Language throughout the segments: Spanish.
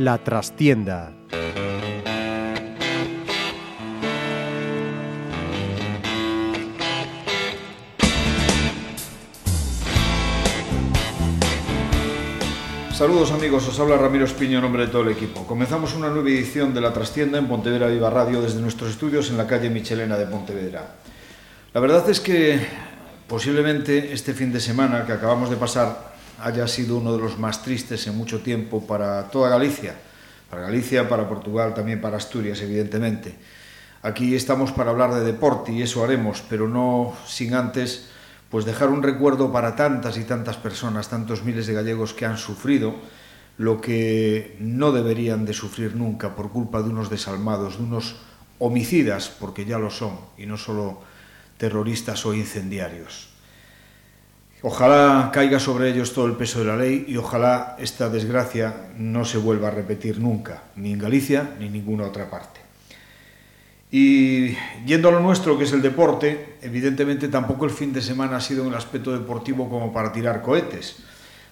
La trastienda. Saludos amigos, os habla Ramiro Espiño en nombre de todo el equipo. Comenzamos una nueva edición de La Trastienda en Pontevedra Viva Radio desde nuestros estudios en la calle Michelena de Pontevedra. La verdad es que posiblemente este fin de semana que acabamos de pasar haya sido uno de los más tristes en mucho tiempo para toda Galicia. Para Galicia, para Portugal, también para Asturias, evidentemente. Aquí estamos para hablar de deporte y eso haremos, pero no sin antes pues dejar un recuerdo para tantas y tantas personas, tantos miles de gallegos que han sufrido lo que no deberían de sufrir nunca por culpa de unos desalmados, de unos homicidas, porque ya lo son, y no solo terroristas o incendiarios. Ojalá caiga sobre ellos todo el peso de la ley y ojalá esta desgracia no se vuelva a repetir nunca, ni en Galicia ni en ninguna otra parte. Y yendo a lo nuestro, que es el deporte, evidentemente tampoco el fin de semana ha sido un aspecto deportivo como para tirar cohetes,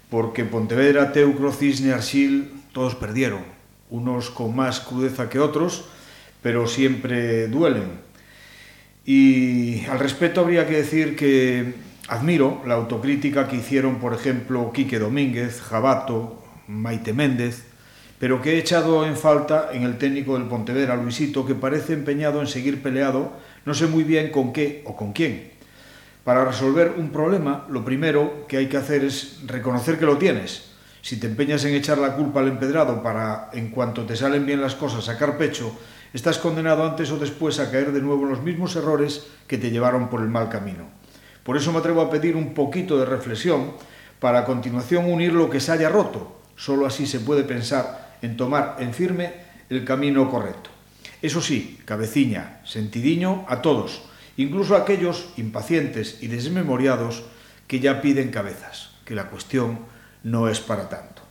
porque Pontevedra, Teucro, Cisne, Arsil, todos perdieron, unos con más crudeza que otros, pero siempre duelen. Y al respecto habría que decir que admiro la autocrítica que hicieron, por ejemplo, Quique Domínguez, Jabato, Maite Méndez, pero que he echado en falta en el técnico del Pontevedra, Luisito, que parece empeñado en seguir peleado, no sé muy bien con qué o con quién. Para resolver un problema, lo primero que hay que hacer es reconocer que lo tienes. Si te empeñas en echar la culpa al empedrado para, en cuanto te salen bien las cosas, sacar pecho, estás condenado antes o después a caer de nuevo en los mismos errores que te llevaron por el mal camino. Por eso me atrevo a pedir un poquito de reflexión para a continuación unir lo que se haya roto. Solo así se puede pensar en tomar en firme el camino correcto. Eso sí, cabeciña, sentidiño a todos, incluso a aquellos impacientes y desmemoriados que ya piden cabezas, que la cuestión no es para tanto.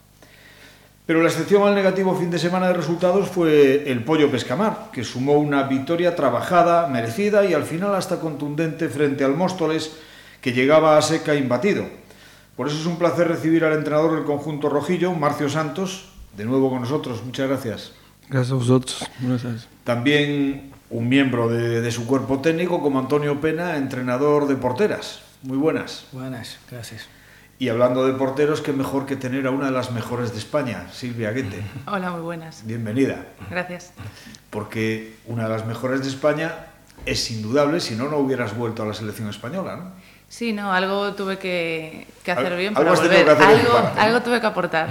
Pero la excepción al negativo fin de semana de resultados fue el Pollo Pescamar, que sumó una victoria trabajada, merecida y al final hasta contundente frente al Móstoles, que llegaba a seca imbatido. Por eso es un placer recibir al entrenador del conjunto rojillo, Marcio Santos, de nuevo con nosotros. Muchas gracias. Gracias a vosotros. Gracias. También un miembro de, de, su cuerpo técnico como Antonio Pena, entrenador de porteras. Muy buenas. Buenas, gracias. Y hablando de porteros, qué mejor que tener a una de las mejores de España, Silvia Guete. Hola, muy buenas. Bienvenida. Gracias. Porque una de las mejores de España es indudable, si no, no hubieras vuelto a la selección española, ¿no? Sí, no, algo tuve que, que hacer bien para algo has volver. tenido que hacer algo, bien para- algo tuve que aportar.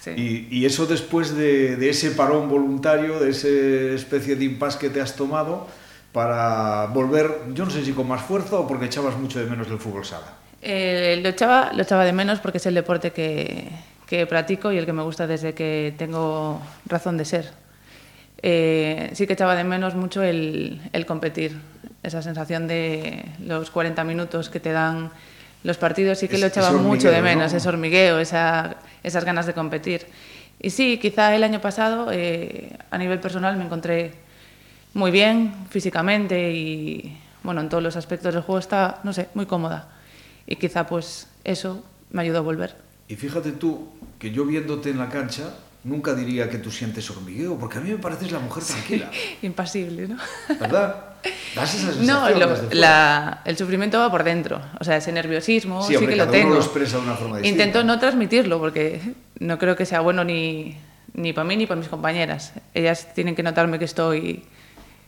Sí. Y, y eso después de, de ese parón voluntario, de esa especie de impasse que te has tomado para volver, yo no sé si con más fuerza o porque echabas mucho de menos el fútbol sala. Eh, lo, echaba, lo echaba de menos porque es el deporte que, que practico y el que me gusta desde que tengo razón de ser. Eh, sí que echaba de menos mucho el, el competir, esa sensación de los 40 minutos que te dan los partidos, sí que Es- lo echaba ese mucho de menos, ¿no? ese hormigueo, esa, esas ganas de competir. Y sí, quizá el año pasado, eh, a nivel personal, me encontré muy bien físicamente y bueno, en todos los aspectos del juego estaba, no sé, muy cómoda. Y quizá pues eso me ayudó a volver. Y fíjate tú que yo viéndote en la cancha nunca diría que tú sientes hormigueo, porque a mí me pareces la mujer tranquila, Impasible, ¿no? ¿verdad? Das esa sensación No, lo- desde la- el sufrimiento va por dentro. O sea, ese nerviosismo Sí, sí, hombre, que lo cada uno tengo. lo expresa de una forma distinta. Intento no transmitirlo porque no creo que sea bueno ni, ni para mí ni para mis compañeras. Ellas tienen que notarme que estoy,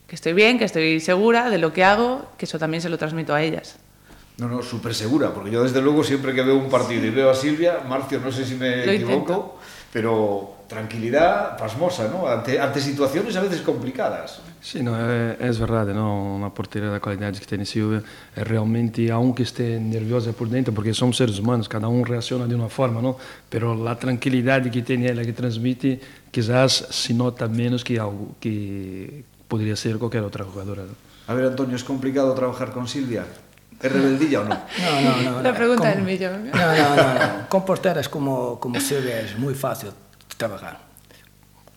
que estoy bien, que estoy segura de lo que hago, que eso también se lo transmito a ellas. No, no, súper segura, porque yo desde luego siempre que veo un partido y veo a Silvia, Marcio, no sé si me Lo equivoco, intento. pero tranquilidad pasmosa, ¿no? Ante, ante situaciones a veces complicadas. Sí, no, é, é verdade, não? Uma porteira da qualidade que tem Silvia é realmente há um que esteja nerviosa por dentro, porque somos seres humanos, cada um reaciona de uma forma, não? Pero a tranquilidade que tem ela que transmite, quizás se nota menos que algo que poderia ser qualquer outra jogadora. ¿no? A ver, Antonio, ¿es complicado trabajar con Silvia? ¿Es rebeldilla o no? No, no, no. no la pregunta como, del millón. No, no, no, no. Con porteras como, como Silvia es muy fácil trabajar.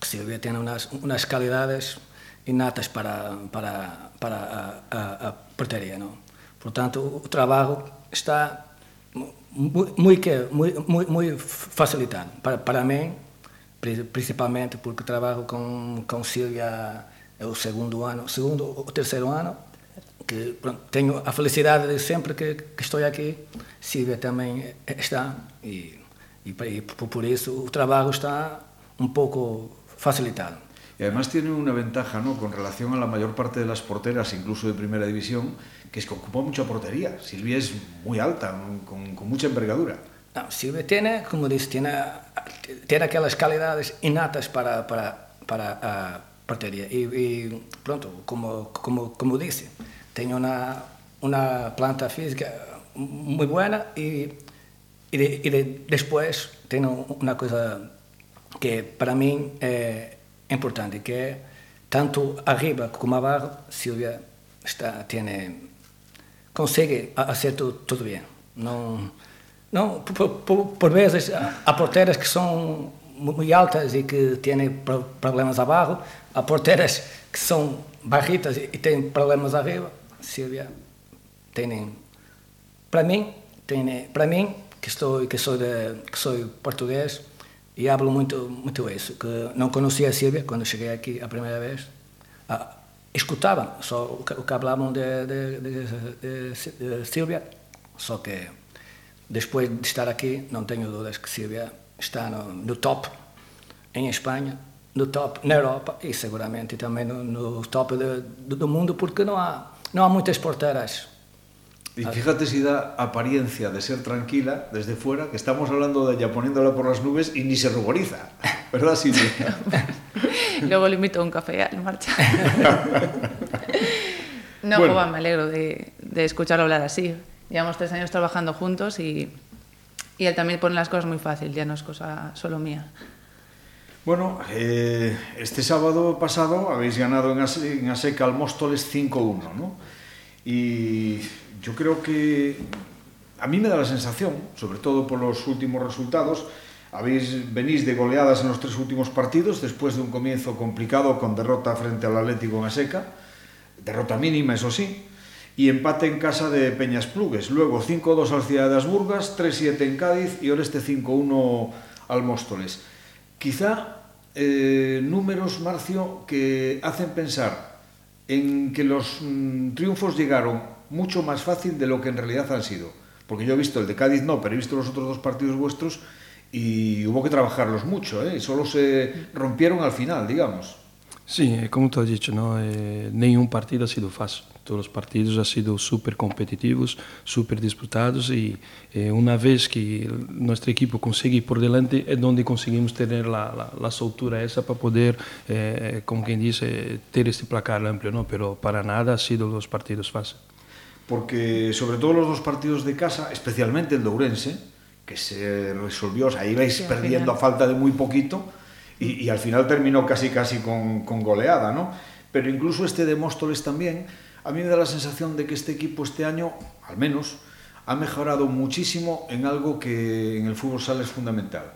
Silvia tiene unas, unas calidades innatas para, para, para a, a, a portería. ¿no? Por tanto, o trabalho está muito, muito, muito, muito facilitado. Para, para mim, principalmente porque trabalho com, com Silvia é o segundo ano, segundo ou terceiro ano, que pronto, tenho a felicidade de sempre que, que estou aqui, Silvia também está, e, e, e por, por isso o trabalho está un pouco facilitado. Y además tiene una ventaja ¿no? con relación a la mayor parte de las porteras, incluso de primera división, que es que ocupa mucha portería. Silvia es muy alta, con, con mucha envergadura. No, Silvia tiene, como dice, tiene, tiene aquellas calidades innatas para, para, para uh, portería. Y, y, pronto, como, como, como dice, tiene una, una planta física muy buena y, y, de, y de, cosa que para mí é importante, que é tanto arriba como abaixo, Silvia está, tiene, consegue fazer tudo, bem. Não, não, por, por, por vezes há porteiras que são muito altas e que têm problemas abaixo, há porteiras que são barritas e têm problemas arriba. Silvia tem, para mim, tem, para mim que estou que sou de, que sou português, e hablo muito muito isso que não conhecia a Silvia quando cheguei aqui a primeira vez. Ah, escutava só o que, o que de, de, de, de, Silvia só que depois de estar aqui não tenho dúvidas que Silvia está no, no top em Espanha no top na Europa e seguramente também no, no top de, do mundo porque não há não há muitas porteiras Y fíjate si da apariencia de ser tranquila desde fuera, que estamos hablando de ella poniéndola por las nubes y ni se ruboriza. ¿Verdad, Silvia? Luego le invito a un café al marcha. no, bueno. Joba, me alegro de, de, escucharlo hablar así. Llevamos tres años trabajando juntos y, y, él también pone las cosas muy fácil, ya no es cosa solo mía. Bueno, eh, este sábado pasado habéis ganado en, Ase en Aseca al Móstoles 5-1, ¿no? Y yo creo que a mí me da la sensación, sobre todo por los últimos resultados, habéis venís de goleadas en los tres últimos partidos después de un comienzo complicado con derrota frente al Atlético en Aseca, derrota mínima eso sí, y empate en casa de Peñas Plugues, luego 5-2 al Ciudad de Asburgas, 3-7 en Cádiz y Oreste 5-1 al Móstoles. Quizá eh, números, Marcio, que hacen pensar en que los mmm, triunfos llegaron mucho más fácil de lo que en realidad han sido. Porque yo he visto el de Cádiz, no, pero he visto los otros dos partidos vuestros y hubo que trabajarlos mucho, ¿eh? solo se rompieron al final, digamos. Sí, como tú has dicho, ¿no? Eh, ningún partido ha sido fácil. Todos los partidos han sido súper competitivos, súper disputados y eh, una vez que nuestro equipo consigue ir por delante es donde conseguimos tener la, la, la soltura esa para poder, eh, como quien dice, ter este placar amplio, ¿no? Pero para nada ha sido los partidos fáciles. Porque sobre todo los dos partidos de casa, especialmente el de Ourense, que se resolvió, o sea, ibais sí, perdiendo a falta de muy poquito y, y, al final terminó casi casi con, con goleada, ¿no? Pero incluso este de Móstoles también, a mí me da la sensación de que este equipo este año, al menos, ha mejorado muchísimo en algo que en el fútbol sale es fundamental,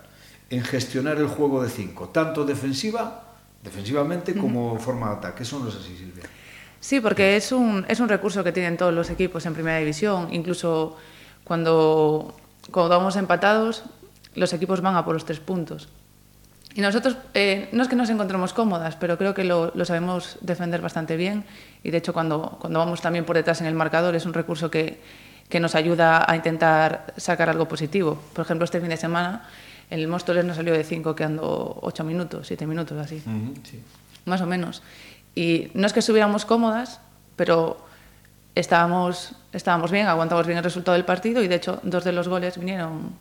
en gestionar el juego de cinco, tanto defensiva, defensivamente como uh -huh. forma de ataque. Eso no es así, Silvia. Sí, porque es un, es un recurso que tienen todos los equipos en primera división. Incluso cuando, cuando vamos empatados, los equipos van a por los tres puntos. Y nosotros, eh, no es que nos encontremos cómodas, pero creo que lo, lo, sabemos defender bastante bien. Y de hecho, cuando, cuando vamos también por detrás en el marcador, es un recurso que, que nos ayuda a intentar sacar algo positivo. Por ejemplo, este fin de semana, el Móstoles nos salió de 5 quedando 8 minutos, 7 minutos así. Uh -huh, sí. Más o menos. Y no es que estuviéramos cómodas, pero estábamos, estábamos bien, aguantamos bien el resultado del partido y de hecho dos de los goles vinieron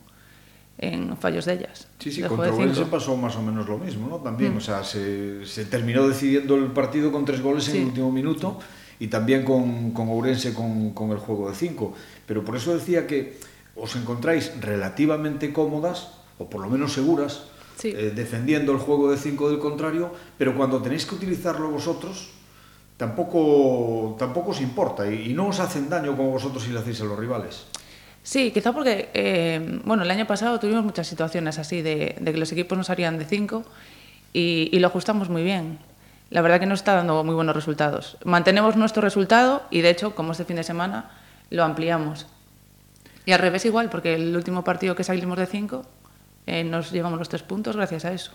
en fallos de ellas. Sí, sí, contra Ourense pasó más o menos lo mismo, ¿no? También, mm. o sea, se, se, terminó decidiendo el partido con tres goles sí. en el último minuto y también con, con Ourense con, con, el juego de cinco. Pero por eso decía que os encontráis relativamente cómodas, o por lo menos seguras, sí. eh, defendiendo el juego de 5 del contrario, pero cuando tenéis que utilizarlo vosotros, tampoco, tampoco os importa y, y, no os hacen daño como vosotros si le hacéis a los rivales. Sí, quizá porque, eh, bueno, el año pasado tuvimos muchas situaciones así de, de que los equipos nos harían de 5 y, y lo ajustamos muy bien. La verdad que nos está dando muy buenos resultados. Mantenemos nuestro resultado y de hecho, como este fin de semana, lo ampliamos. Y al revés igual, porque el último partido que salimos de cinco eh, nos llevamos los tres puntos gracias a eso.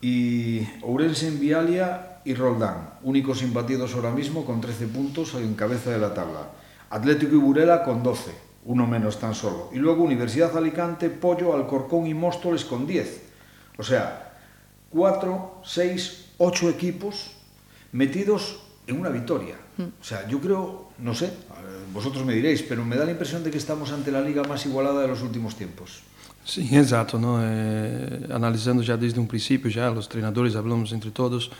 Y Ourense en Vialia y Roldán, únicos imbatidos ahora mismo con 13 puntos en cabeza de la tabla. Atlético y Burela con 12, uno menos tan solo. Y luego Universidad Alicante, Pollo, Alcorcón y Móstoles con 10. O sea, 4, 6, 8 equipos metidos en una victoria. Mm. O sea, yo creo, no sé, eh, vosotros me diréis, pero me da la impresión de que estamos ante la liga más igualada de los últimos tiempos. Sim, exato. Não? É, analisando já desde um princípio, já os treinadores falamos entre todos,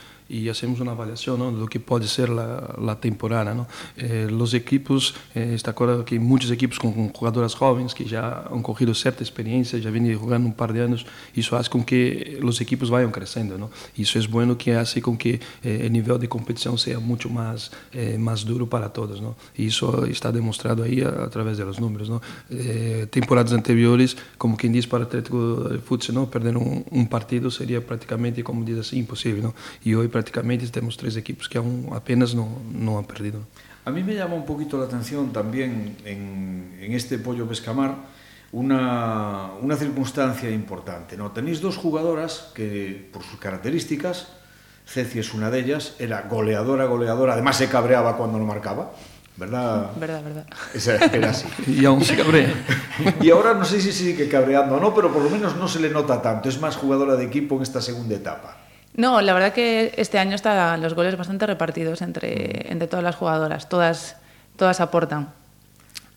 una avaliación ¿no? de lo que puede ser la temporada. ¿no? Eh, equipos, eh, está claro que muchos equipos con, con, jugadoras jóvenes que ya han cogido cierta experiencia, ya vienen jugando un par de años, y eso hace con que los equipos vayan creciendo. ¿no? Y eso es bueno que hace con que eh, el nivel de competición sea mucho más, eh, más duro para todos. ¿no? Y está demostrado ahí a, a través de los números. Eh, temporadas anteriores, como quien dice para Atlético de ¿no? perder un, partido sería prácticamente, como dice así, imposible. ¿no? Prácticamente tenemos tres equipos que aún apenas no, no han perdido. A mí me llama un poquito la atención también en, en este Pollo Pescamar una, una circunstancia importante. ¿no? Tenéis dos jugadoras que, por sus características, Ceci es una de ellas, era goleadora, goleadora, además se cabreaba cuando no marcaba. ¿Verdad? Verdad, verdad. Esa era así. y aún se cabrea. y ahora no sé si sigue cabreando o no, pero por lo menos no se le nota tanto. Es más jugadora de equipo en esta segunda etapa. No, la verdad que este año están los goles bastante repartidos entre, entre todas las jugadoras, todas, todas aportan.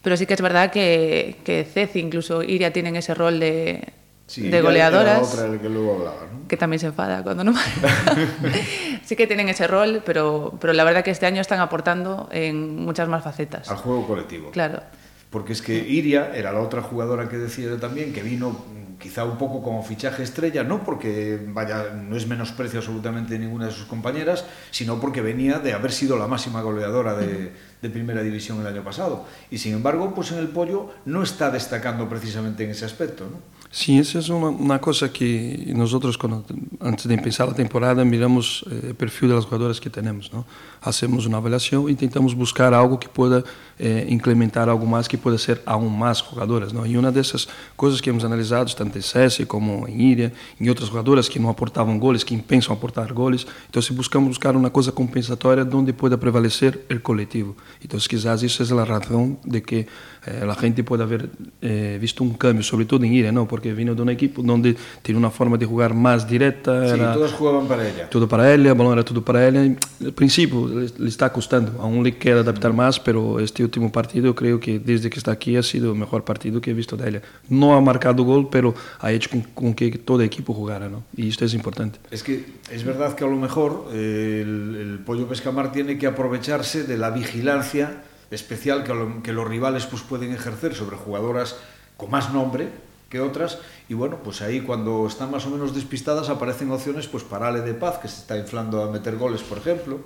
Pero sí que es verdad que, que Ceci, incluso Iria, tienen ese rol de, sí, de goleadoras. Otra que luego hablaba, ¿no? Que también se enfada cuando no. sí que tienen ese rol, pero, pero la verdad que este año están aportando en muchas más facetas. Al juego colectivo. Claro. Porque es que Iria era la otra jugadora que decía yo también, que vino quizá un poco como fichaje estrella, no porque vaya, no es menosprecio absolutamente de ninguna de sus compañeras, sino porque venía de haber sido la máxima goleadora de, de, primera división el año pasado. Y sin embargo, pues en el pollo no está destacando precisamente en ese aspecto. ¿no? Sí, esa es una, una cosa que nosotros cuando, antes de empezar la temporada miramos eh, el perfil de las jugadoras que tenemos. ¿no? Hacemos uma avaliação e tentamos buscar algo que pueda eh, implementar algo mais que pueda ser aún mais jogadoras. Não? E uma dessas coisas que hemos analisado, tanto em César como em Iria, em outras jogadoras que não aportavam goles, que pensam aportar goles, então se buscamos buscar uma coisa compensatória onde pueda prevalecer o coletivo. Então, quizás isso é a razão de que eh, a gente pode haver eh, visto um cambio, sobretudo em Iria, não? porque vino de un equipo donde tiene una forma de jugar más directa. Sí, era todos jugaban para ella. Todo para ella, el balón era todo para ella. Al principio le, está costando, aún le queda adaptar más, pero este último partido creo que desde que está aquí ha sido el mejor partido que he visto de ella. No ha marcado gol, pero ha hecho con, que todo equipo jugara, ¿no? Y esto es importante. Es que es verdad que a lo mejor eh, el, Pollo Pescamar tiene que aprovecharse de la vigilancia especial que, que los rivales pues, pueden ejercer sobre jugadoras con más nombre, que otras y bueno, pues ahí cuando están más o menos despistadas aparecen opciones pues para Ale de Paz que se está inflando a meter goles por ejemplo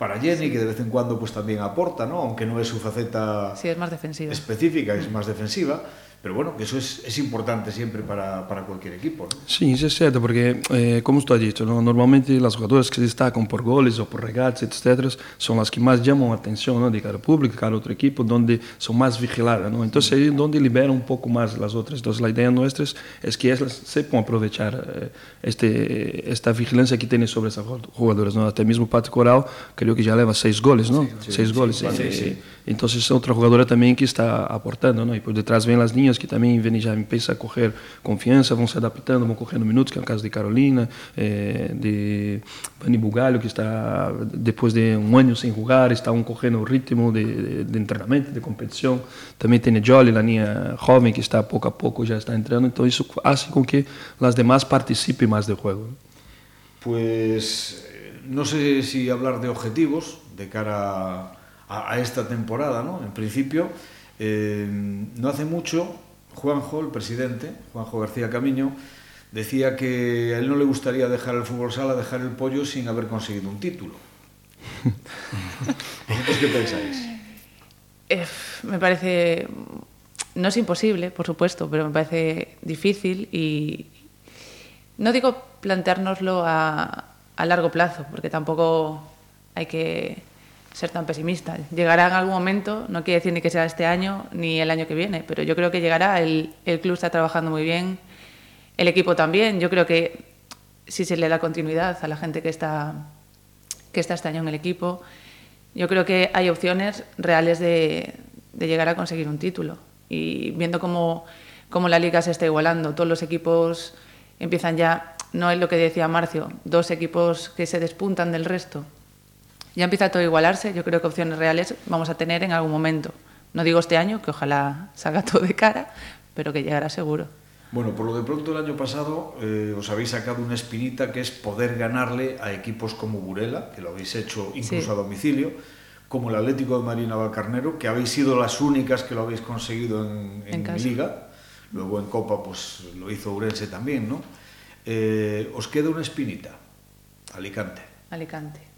para Jenny, que de vez en cuando pues también aporta, ¿no? aunque no es su faceta sí, es más defensiva. específica, es más defensiva, pero bueno, que eso es, es importante siempre para, para, cualquier equipo. ¿no? Sí, eso es cierto, porque eh, como tú has dicho, ¿no? normalmente las jugadoras que se destacan por goles o por regates, etc., son las que más llaman la atención ¿no? de cada público, cada otro equipo, donde son más vigiladas. ¿no? Entonces, ahí es donde liberan un poco más las otras. Entonces, la idea nuestra es, es que ellas sepan aprovechar eh, este, esta vigilancia que tienen sobre esas jugadoras. ¿no? Hasta mismo Pato Coral, creo que ya lleva seis goles, ¿no? Sí, seis sí, goles. Sí, eh, sí. Entonces, es otra jugadora también que está aportando, ¿no? Y por detrás ven las niñas que ven y ya empiezan a coger confianza, vão se adaptando, vão correndo minutos, que é o caso de Carolina, eh, de Bani Bugalho, que está depois de um ano sem jogar, estão correndo o ritmo de, de, de treinamento, de competição. Também tem a Jolly, a niña jovem, que está pouco a pouco já está entrando. Então, isso faz com que as demais participem mais do jogo. Pues no sé si hablar de objetivos de cara a, a esta temporada, ¿no? En principio, eh, no hace mucho Juanjo, el presidente, Juanjo García Camiño, decía que a él no le gustaría dejar el fútbol sala, dejar el pollo sin haber conseguido un título. ¿Vosotros qué pensáis? Eh, me parece, no es imposible, por supuesto, pero me parece difícil y no digo planteárnoslo a, a largo plazo, porque tampoco hay que ser tan pesimista. Llegará en algún momento, no quiere decir ni que sea este año ni el año que viene, pero yo creo que llegará. El, el club está trabajando muy bien, el equipo también. Yo creo que si se le da continuidad a la gente que está, que está este año en el equipo, yo creo que hay opciones reales de, de llegar a conseguir un título. Y viendo cómo, cómo la liga se está igualando, todos los equipos empiezan ya, no es lo que decía Marcio, dos equipos que se despuntan del resto ya empieza todo a igualarse. Yo creo que opciones reales vamos a tener en algún momento. No digo este año, que ojalá salga todo de cara, pero que llegará seguro. Bueno, por lo de pronto el año pasado eh, os habéis sacado una espinita que es poder ganarle a equipos como Burela, que lo habéis hecho incluso sí. a domicilio, como el Atlético de Marina Valcarnero, que habéis sido las únicas que lo habéis conseguido en, en, en liga. Luego en Copa pues lo hizo Urense también, ¿no? Eh, os queda una espinita, Alicante. Alicante.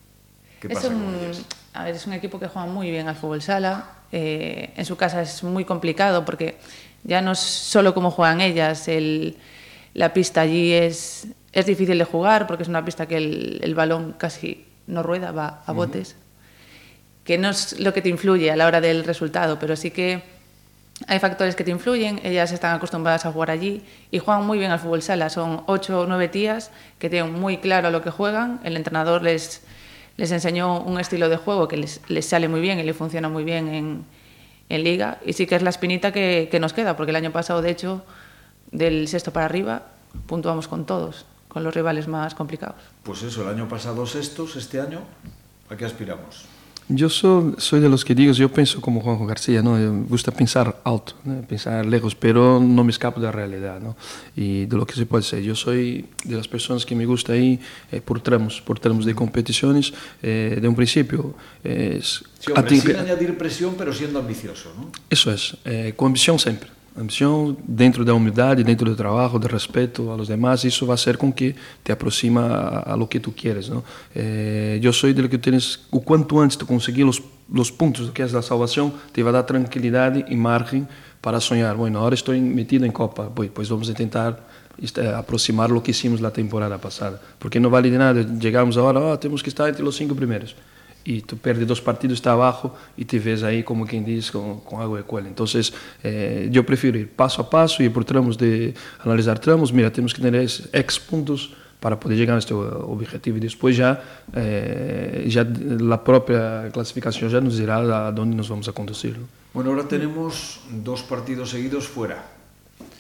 ¿Qué pasa es un, con ellos? A ver, es un equipo que juega muy bien al fútbol sala. Eh, en su casa es muy complicado porque ya no es solo cómo juegan ellas, el, la pista allí es, es difícil de jugar porque es una pista que el, el balón casi no rueda, va a botes. Uh -huh. Que no es lo que te influye a la hora del resultado, pero sí que hay factores que te influyen. Ellas están acostumbradas a jugar allí y juegan muy bien al fútbol sala. Son ocho o nueve tías que tienen muy claro lo que juegan. El entrenador les les enseñó un estilo de juego que les, les sale muy bien y le funciona muy bien en, en, liga. Y sí que es la espinita que, que nos queda, porque el año pasado, de hecho, del sexto para arriba, puntuamos con todos, con los rivales más complicados. Pues eso, el año pasado sextos, este año, ¿a qué aspiramos? Yo soy, soy, de los que digo, yo pienso como Juanjo García, ¿no? me gusta pensar alto, ¿no? pensar lejos, pero no me escapo de la realidad ¿no? y de lo que se puede ser. Yo soy de las personas que me gusta ir eh, por tramos, por tramos de competiciones, eh, de un principio. Eh, sí, hombre, sin añadir presión, pero siendo ambicioso. ¿no? Eso es, eh, con ambición siempre. Ambición dentro da humildade, dentro do trabalho, do respeito a los demás, isso vai ser com que te aproxima a, a lo que tu quieres, ¿no? Eh, yo soy de lo que tienes, o quanto antes de conseguir los, los puntos que es la salvación, te va a dar tranquilidade e margem para sonhar. Bueno, ahora estoy metido en Copa, pues vamos a intentar aproximar lo que hicimos la temporada pasada, porque no vale de nada, llegamos ahora, oh, temos que estar entre los cinco primeros. y tú pierdes dos partidos, está abajo y te ves ahí como quien dice con, con agua de cuela. Entonces, eh, yo prefiero ir paso a paso y por tramos de analizar tramos, mira, tenemos que tener X puntos para poder llegar a este objetivo y después ya, eh, ya la propia clasificación ya nos dirá a dónde nos vamos a conducir. ¿no? Bueno, ahora tenemos dos partidos seguidos fuera,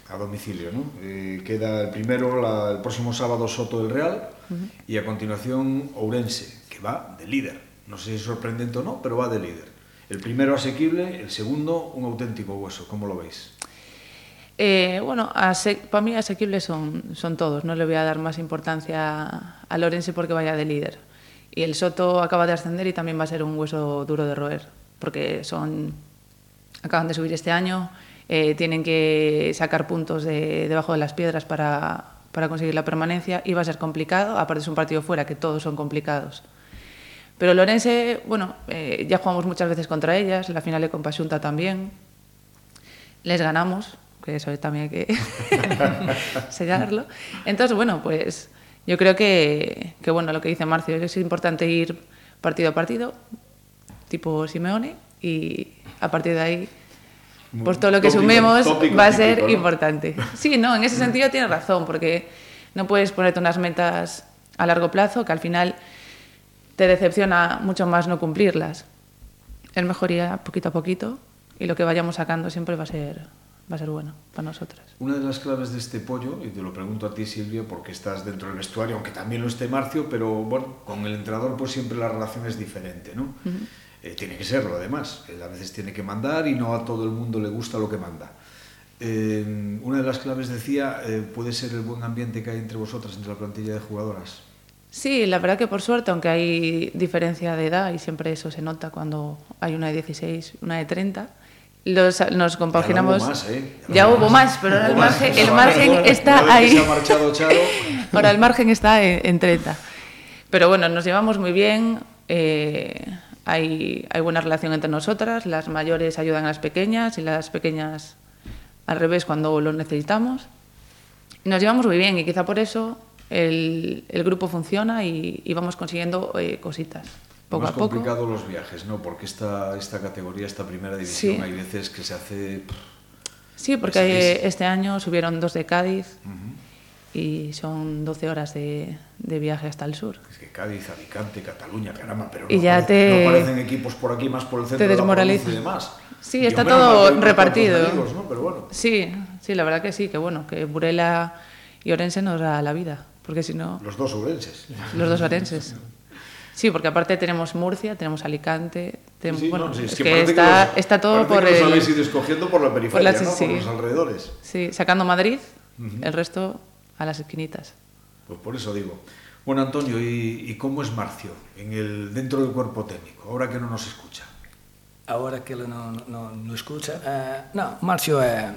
a domicilio, ¿no? Eh, queda el primero la, el próximo sábado Soto del Real uh -huh. y a continuación Ourense, que va de líder. No sé si es sorprendente o no, pero va de líder. El primero asequible, el segundo un auténtico hueso. ¿Cómo lo veis? Eh, bueno, para mí asequibles son, son todos. No le voy a dar más importancia a Lorense porque vaya de líder. Y el Soto acaba de ascender y también va a ser un hueso duro de roer, porque son acaban de subir este año, eh, tienen que sacar puntos de, debajo de las piedras para, para conseguir la permanencia y va a ser complicado. Aparte es un partido fuera que todos son complicados. Pero Lorense, bueno, eh, ya jugamos muchas veces contra ellas, la final de Compasiunta también. Les ganamos, que eso también hay que sellarlo. Entonces, bueno, pues yo creo que, que, bueno, lo que dice Marcio, es importante ir partido a partido, tipo Simeone, y a partir de ahí, pues todo lo que tópico, sumemos tópico, va a ser típico, ¿no? importante. Sí, no, en ese sentido tienes razón, porque no puedes ponerte unas metas a largo plazo que al final te decepciona mucho más no cumplirlas. Es mejor ir poquito a poquito y lo que vayamos sacando siempre va a ser va a ser bueno para nosotras. Una de las claves de este pollo, y te lo pregunto a ti Silvia, porque estás dentro del vestuario, aunque también lo esté Marcio, pero bueno, con el entrenador pues siempre la relación es diferente, ¿no? Uh -huh. eh, tiene que serlo además, él a veces tiene que mandar y no a todo el mundo le gusta lo que manda. Eh, una de las claves decía, eh, puede ser el buen ambiente que hay entre vosotras, entre la plantilla de jugadoras. Sí, la verdad que por suerte, aunque hay diferencia de edad y siempre eso se nota cuando hay una de 16, una de 30, los, nos compaginamos. Ya, más, ¿eh? ya, ya hubo más, pero ahora el margen, el margen está ahí. Ahora el margen está en, en, 30. Pero bueno, nos llevamos muy bien. Eh, hay, hay buena relación entre nosotras. Las mayores ayudan a las pequeñas y las pequeñas al revés cuando lo necesitamos. Nos llevamos muy bien y quizá por eso el, el grupo funciona y, y vamos consiguiendo eh, cositas. Poco Más a poco. complicado los viajes, ¿no? Porque esta, esta categoría, esta primera división, Sí. hay veces que se hace... Sí, porque este año subieron dos de Cádiz y son 12 horas de, de viaje hasta el sur. Es que Cádiz, Alicante, Cataluña, caramba, pero Y no, ya te- no parecen equipos por aquí, más por el centro te de la y demás. Sí, Yo está todo repartido. amigos, ¿no? Pero bueno, Sí, sí, la verdad que sí, que bueno, que Burela y Orense nos da la vida, porque si no, los dos urenses. los dos orenses. Sí, porque aparte tenemos Murcia, tenemos Alicante, tenemos, Sí, bueno, no, sí, es, que está, los- está todo por que los el... habéis ido escogiendo por la periferia, la- ¿no? sí. Por los alrededores. Sí, sacando Madrid, el resto a las esquinitas. Pues por eso digo. Bueno, Antonio, ¿y, y cómo es Marcio en el, dentro del cuerpo técnico, ahora que no nos escucha? Ahora que ele não, não, não escuta, eh, não, Márcio é,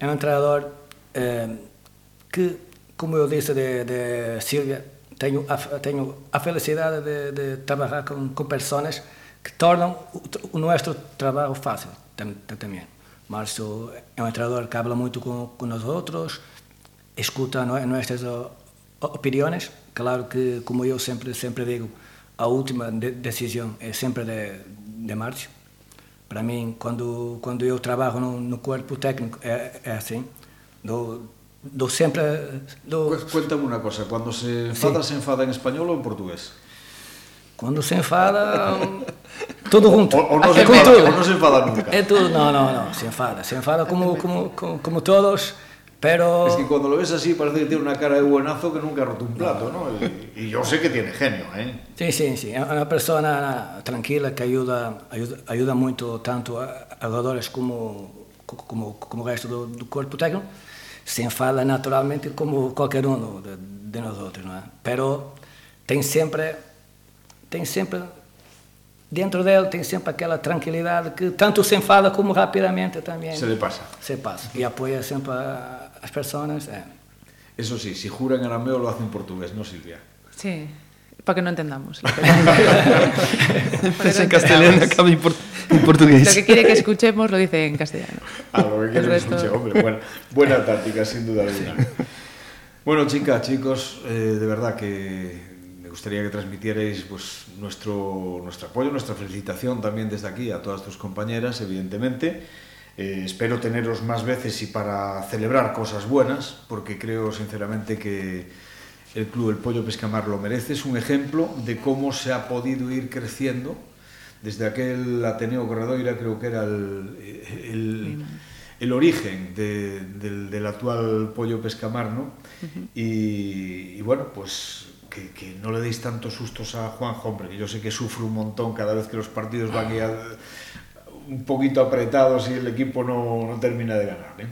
é um treinador eh, que, como eu disse de, de Silvia, tenho a, tenho a felicidade de, de trabalhar com, com pessoas que tornam o, o nosso trabalho fácil tam, tam- também. Márcio é um treinador que habla muito com, com nós outros, escuta no- nossas opiniões. Claro que, como eu sempre, sempre digo, a última de- decisão é sempre de, de Márcio. Para mim, quando, quando eu trabalho no, no corpo técnico, é, é assim. Dou, do sempre do Cuéntame unha cosa, quando se enfada sí. se enfada en español ou en portugués? quando se enfada todo junto. O, o non ah, se enfada, todo. o no se enfada nunca. É todo, no, no, no, se enfada, se enfada como como como, como todos. Pero... Es que cuando lo ves así parece que tiene una cara de buenazo que nunca ha roto un plato, ¿no? Y, y yo sé que tiene genio, ¿eh? Sí, sí, sí. Es una persona tranquila que ayuda, ayuda, ayuda mucho tanto a, a jugadores como, como, como o resto do, do corpo técnico. Se enfada naturalmente como qualquer um de, de nós outros, não é? Pero tem sempre, tem sempre, dentro dele tem sempre aquela tranquilidade que tanto se enfada como rapidamente também Se le pasa. se passa. E apoia sempre a- as pessoas. É. Eso sí, si jura en arameo lo hace en portugués, ¿no, Silvia? Sí, para que no entendamos. Empieza en castellano, acaba en, por- en portugués. Lo que quiere que escuchemos lo dice en castellano. A lo que El quieren resto- escuchar, hombre. Buena, buena táctica, sin duda alguna. Bueno, chicas, chicos, eh, de verdad que me gustaría que transmitierais pues, nuestro, nuestro apoyo, nuestra felicitación también desde aquí a todas tus compañeras, evidentemente. Eh, espero teneros más veces y para celebrar cosas buenas, porque creo sinceramente que el Club El Pollo Pescamar lo merece. Es un ejemplo de cómo se ha podido ir creciendo desde aquel Ateneo Corredoira, creo que era el, el, el origen de- del, del actual Pollo Pescamar, ¿no? y, y bueno, pues que, que no le deis tantos sustos a Juanjo, hombre, que yo sé que sufre un montón cada vez que los partidos van ya un poquito apretados y el equipo no, no termina de ganar. ¿eh?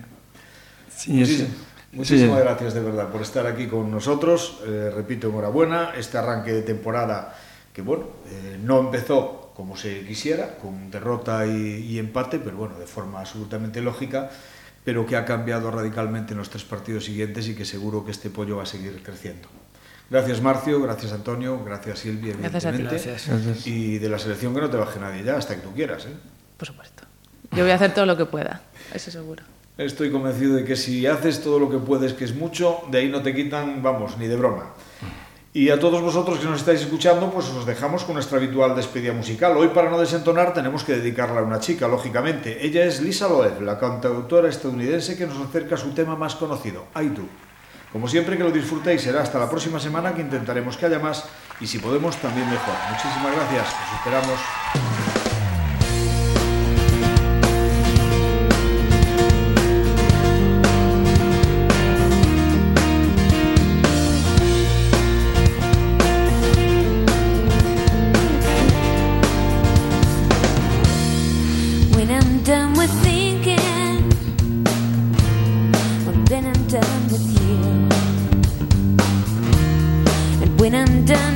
Sí, es- Muchísimas, sí. gracias de verdad por estar aquí con nosotros. Eh, repito, enhorabuena. Este arranque de temporada que, bueno, eh, no empezó como se quisiera, con derrota y, y empate, pero bueno, de forma absolutamente lógica, pero que ha cambiado radicalmente en los tres partidos siguientes y que seguro que este pollo va a seguir creciendo. Gracias Marcio, gracias Antonio, gracias Silvia, Gracias a ti. Gracias. Y de la selección que no te baje nadie ya, hasta que tú quieras. ¿eh? Por supuesto. Yo voy a hacer todo lo que pueda, eso seguro. Estoy convencido de que si haces todo lo que puedes, que es mucho, de ahí no te quitan, vamos, ni de broma. Y a todos vosotros que nos estáis escuchando, pues os dejamos con nuestra habitual despedida musical. Hoy, para no desentonar, tenemos que dedicarla a una chica, lógicamente. Ella es Lisa Loeb, la cantautora estadounidense que nos acerca a su tema más conocido, I Do. Como siempre, que lo disfrutéis. Será hasta la próxima semana que intentaremos que haya más y si podemos, también mejor. Muchísimas gracias. Os esperamos. Done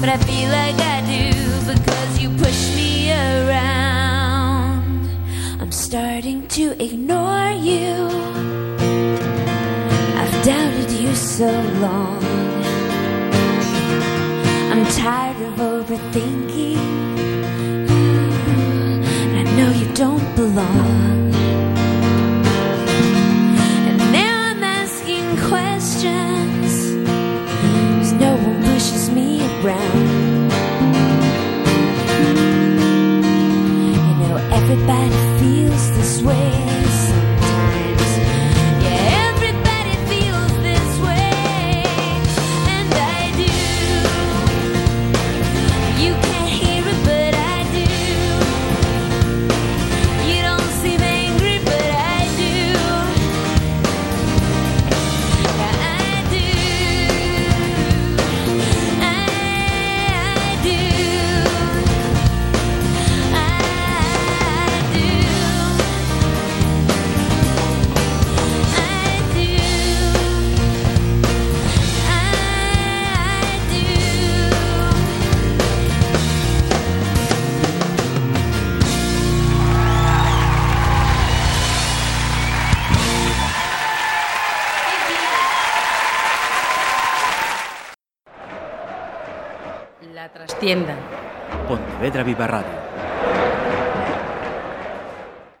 but I feel like I do because you push me around. I'm starting to ignore you. I've doubted you so long. I'm tired of overthinking. I know you don't belong. Everybody Pontevedra Viva.